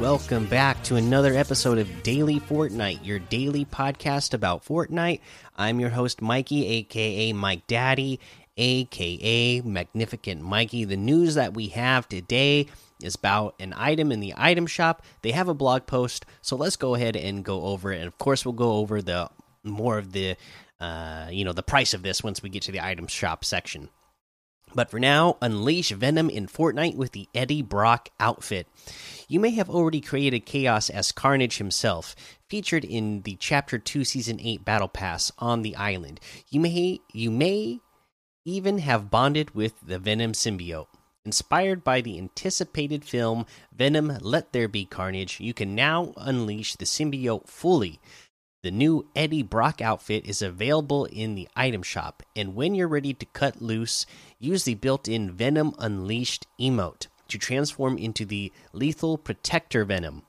Welcome back to another episode of Daily Fortnite, your daily podcast about Fortnite. I'm your host, Mikey, aka Mike Daddy, aka Magnificent Mikey. The news that we have today is about an item in the item shop. They have a blog post, so let's go ahead and go over it. And of course, we'll go over the more of the, uh, you know, the price of this once we get to the item shop section. But for now, unleash Venom in Fortnite with the Eddie Brock outfit. You may have already created chaos as Carnage himself, featured in the Chapter 2 Season 8 Battle Pass on the island. You may you may even have bonded with the Venom symbiote. Inspired by the anticipated film Venom Let There Be Carnage, you can now unleash the symbiote fully. The new Eddie Brock outfit is available in the item shop, and when you're ready to cut loose, use the built in Venom Unleashed emote to transform into the Lethal Protector Venom.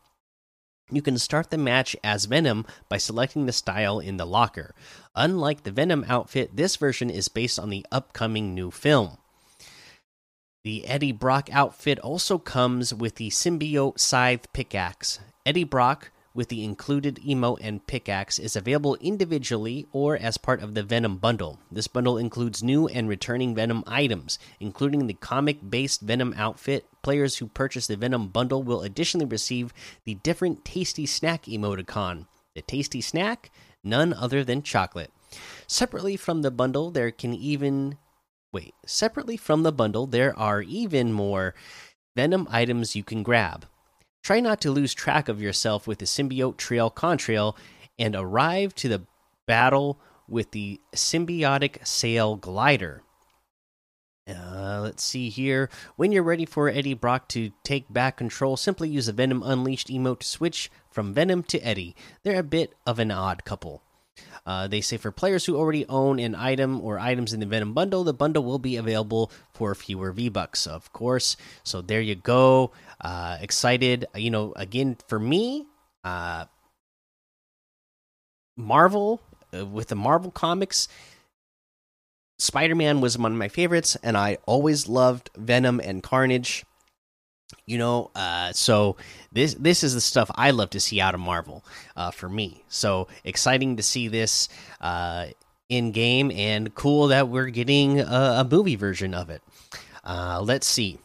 You can start the match as Venom by selecting the style in the locker. Unlike the Venom outfit, this version is based on the upcoming new film. The Eddie Brock outfit also comes with the Symbiote Scythe pickaxe. Eddie Brock with the included emote and pickaxe is available individually or as part of the Venom bundle. This bundle includes new and returning Venom items, including the comic based Venom outfit. Players who purchase the Venom bundle will additionally receive the different Tasty Snack emoticon. The Tasty Snack, none other than chocolate. Separately from the bundle, there can even. Wait, separately from the bundle, there are even more Venom items you can grab. Try not to lose track of yourself with the symbiote trail contrail and arrive to the battle with the symbiotic sail glider. Uh, let's see here. When you're ready for Eddie Brock to take back control, simply use the Venom Unleashed emote to switch from Venom to Eddie. They're a bit of an odd couple. Uh, they say for players who already own an item or items in the Venom bundle, the bundle will be available for fewer V bucks, of course. So there you go. Uh, excited, you know. Again, for me, uh, Marvel uh, with the Marvel comics, Spider Man was one of my favorites, and I always loved Venom and Carnage you know uh so this this is the stuff i love to see out of marvel uh for me. So exciting to see this uh in game and cool that we're getting a, a movie version of it. Uh let's see.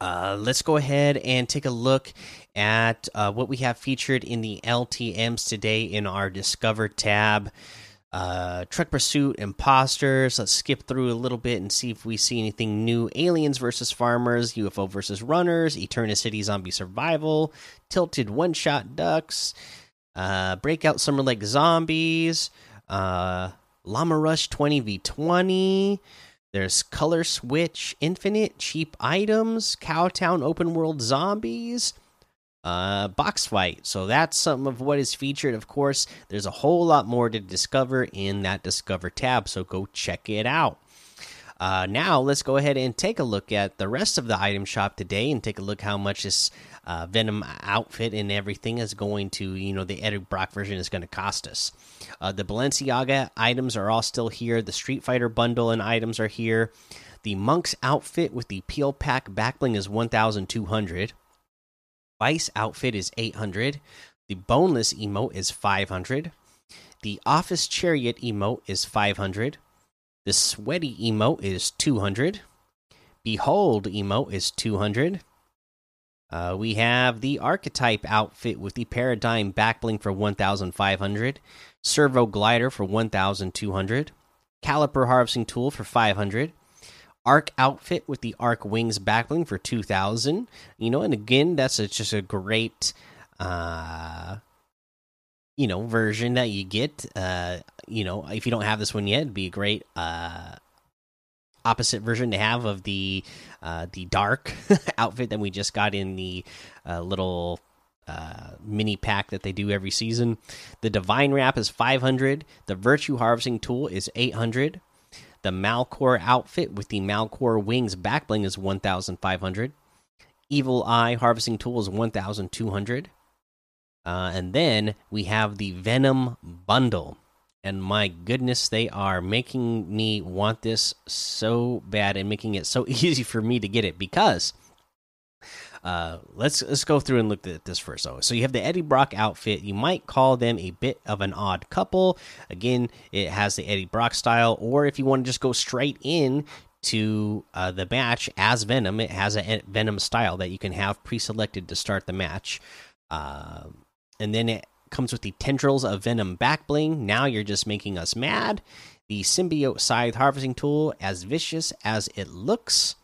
Uh let's go ahead and take a look at uh what we have featured in the ltms today in our discover tab uh truck pursuit imposters. Let's skip through a little bit and see if we see anything new. Aliens versus farmers ufo versus runners eternity City zombie survival tilted one shot ducks uh breakout summer lake zombies uh llama rush 20v20 there's color switch infinite cheap items cowtown open world zombies uh box fight. So that's some of what is featured. Of course there's a whole lot more to discover in that discover tab so go check it out. Uh now let's go ahead and take a look at the rest of the item shop today and take a look how much this uh, venom outfit and everything is going to you know the Eddie Brock version is going to cost us. Uh, the balenciaga items are all still here. The street fighter bundle and items are here. The monk's outfit with the peel pack backbling is 1200 Vice outfit is 800. The boneless emote is 500. The office chariot emote is 500. The sweaty emote is 200. Behold emote is 200. Uh, we have the archetype outfit with the paradigm backbling for 1500. Servo glider for 1200. Caliper harvesting tool for 500 arc outfit with the arc wings backbling for 2000 you know and again that's a, just a great uh you know version that you get uh you know if you don't have this one yet it'd be a great uh opposite version to have of the uh the dark outfit that we just got in the uh, little uh, mini pack that they do every season. The divine wrap is 500. The virtue harvesting tool is 800. The Malcore outfit with the Malcore wings backbling is 1,500. Evil Eye harvesting tool is 1,200. Uh, and then we have the Venom bundle. and my goodness, they are making me want this so bad and making it so easy for me to get it because uh, let's let's go through and look at this first. So, so you have the Eddie Brock outfit. You might call them a bit of an odd couple. Again, it has the Eddie Brock style, or if you want to just go straight in to uh, the match as Venom, it has a Venom style that you can have pre-selected to start the match, uh, and then it comes with the tendrils of Venom back bling. Now you're just making us mad. The symbiote scythe harvesting tool, as vicious as it looks.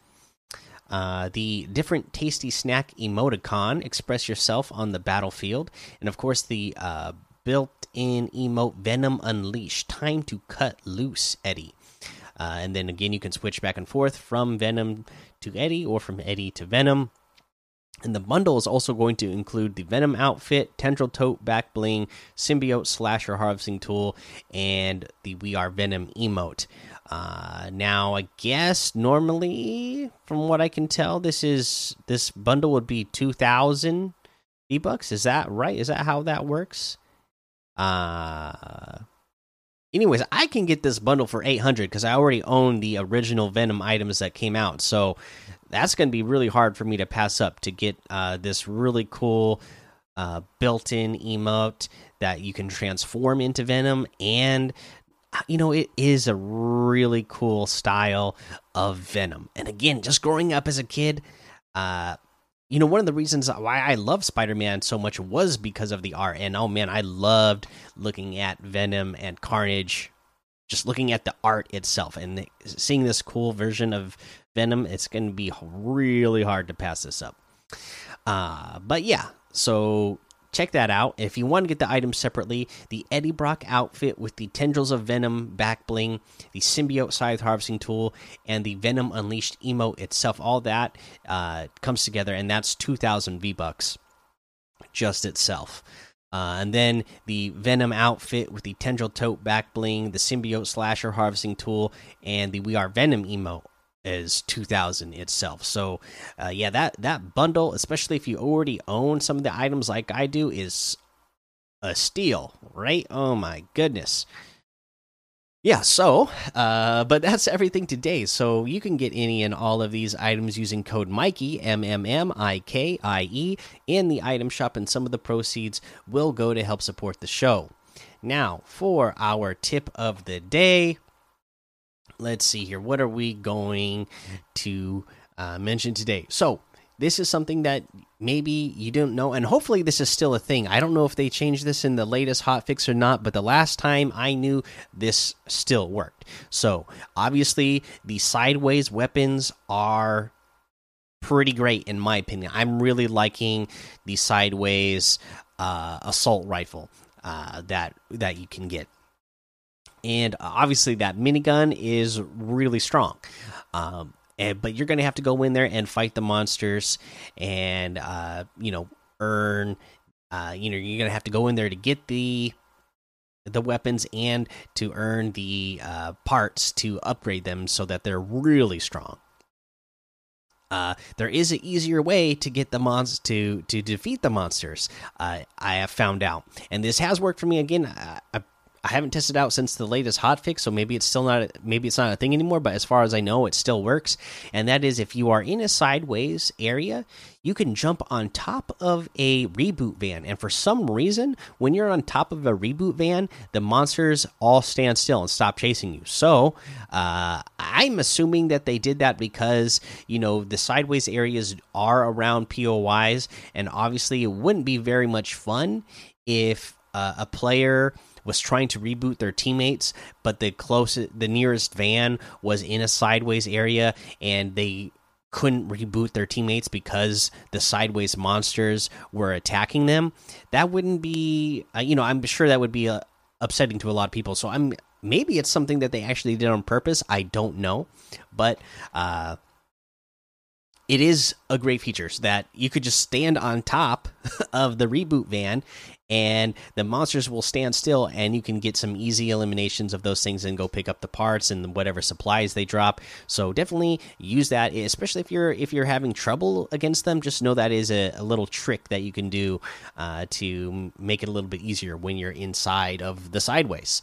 Uh, the different tasty snack emoticon, express yourself on the battlefield, and of course the uh, built-in emote Venom Unleashed. Time to cut loose, Eddie. Uh, and then again, you can switch back and forth from Venom to Eddie or from Eddie to Venom. And the bundle is also going to include the Venom outfit, Tendril Tote back bling, Symbiote Slasher harvesting tool, and the We Are Venom emote. Uh, now, I guess normally, from what I can tell, this is this bundle would be two thousand V bucks. Is that right? Is that how that works? Uh, anyways, I can get this bundle for eight hundred because I already own the original Venom items that came out. So that's going to be really hard for me to pass up to get uh, this really cool uh, built-in emote that you can transform into Venom and you know, it is a really cool style of Venom. And again, just growing up as a kid, uh, you know, one of the reasons why I love Spider Man so much was because of the art. And oh man, I loved looking at Venom and Carnage, just looking at the art itself and seeing this cool version of Venom. It's going to be really hard to pass this up. Uh, but yeah, so check that out. If you want to get the items separately, the Eddie Brock outfit with the Tendrils of Venom back bling, the Symbiote Scythe Harvesting Tool, and the Venom Unleashed emote itself, all that uh, comes together, and that's 2,000 V Bucks just itself. Uh, and then the Venom outfit with the Tendril Tote back bling, the Symbiote Slasher Harvesting Tool, and the We Are Venom emote is 2000 itself. So uh, yeah that that bundle especially if you already own some of the items like i do is a steal right? Oh my goodness. Yeah so uh, but that's everything today. So you can get any and all of these items using code mikey m-m-m-i-k-i-e in the item shop and some of the proceeds will go to help support the show. Now for our tip of the day let's see here. What are we going to uh, mention today? So, this is something that maybe you didn't know, and hopefully, this is still a thing. I don't know if they changed this in the latest hotfix or not, but the last time I knew this still worked. So, obviously, the sideways weapons are pretty great in my opinion. I'm really liking the sideways uh, assault rifle uh, that that you can get and obviously that minigun is really strong. Um, and, but you're going to have to go in there and fight the monsters, and uh, you know earn. Uh, you know you're going to have to go in there to get the the weapons and to earn the uh, parts to upgrade them so that they're really strong. Uh, there is an easier way to get the mons to to defeat the monsters. Uh, I have found out, and this has worked for me. Again, I, I haven't tested out since the latest hotfix, so maybe it's still not maybe it's not a thing anymore. But as far as I know, it still works. And that is if you are in a sideways area, you can jump on top of a reboot van. And for some reason, when you're on top of a reboot van, the monsters all stand still and stop chasing you. So uh, I'm assuming that they did that because you know the sideways areas are around POIs, and obviously it wouldn't be very much fun if uh, a player was trying to reboot their teammates, but the closest, the nearest van was in a sideways area, and they couldn't reboot their teammates because the sideways monsters were attacking them. That wouldn't be, uh, you know, I'm sure that would be uh, upsetting to a lot of people. So I'm maybe it's something that they actually did on purpose. I don't know, but uh, it is a great feature so that you could just stand on top of the reboot van and the monsters will stand still and you can get some easy eliminations of those things and go pick up the parts and whatever supplies they drop. So definitely use that especially if you're if you're having trouble against them just know that is a, a little trick that you can do uh, to make it a little bit easier when you're inside of the sideways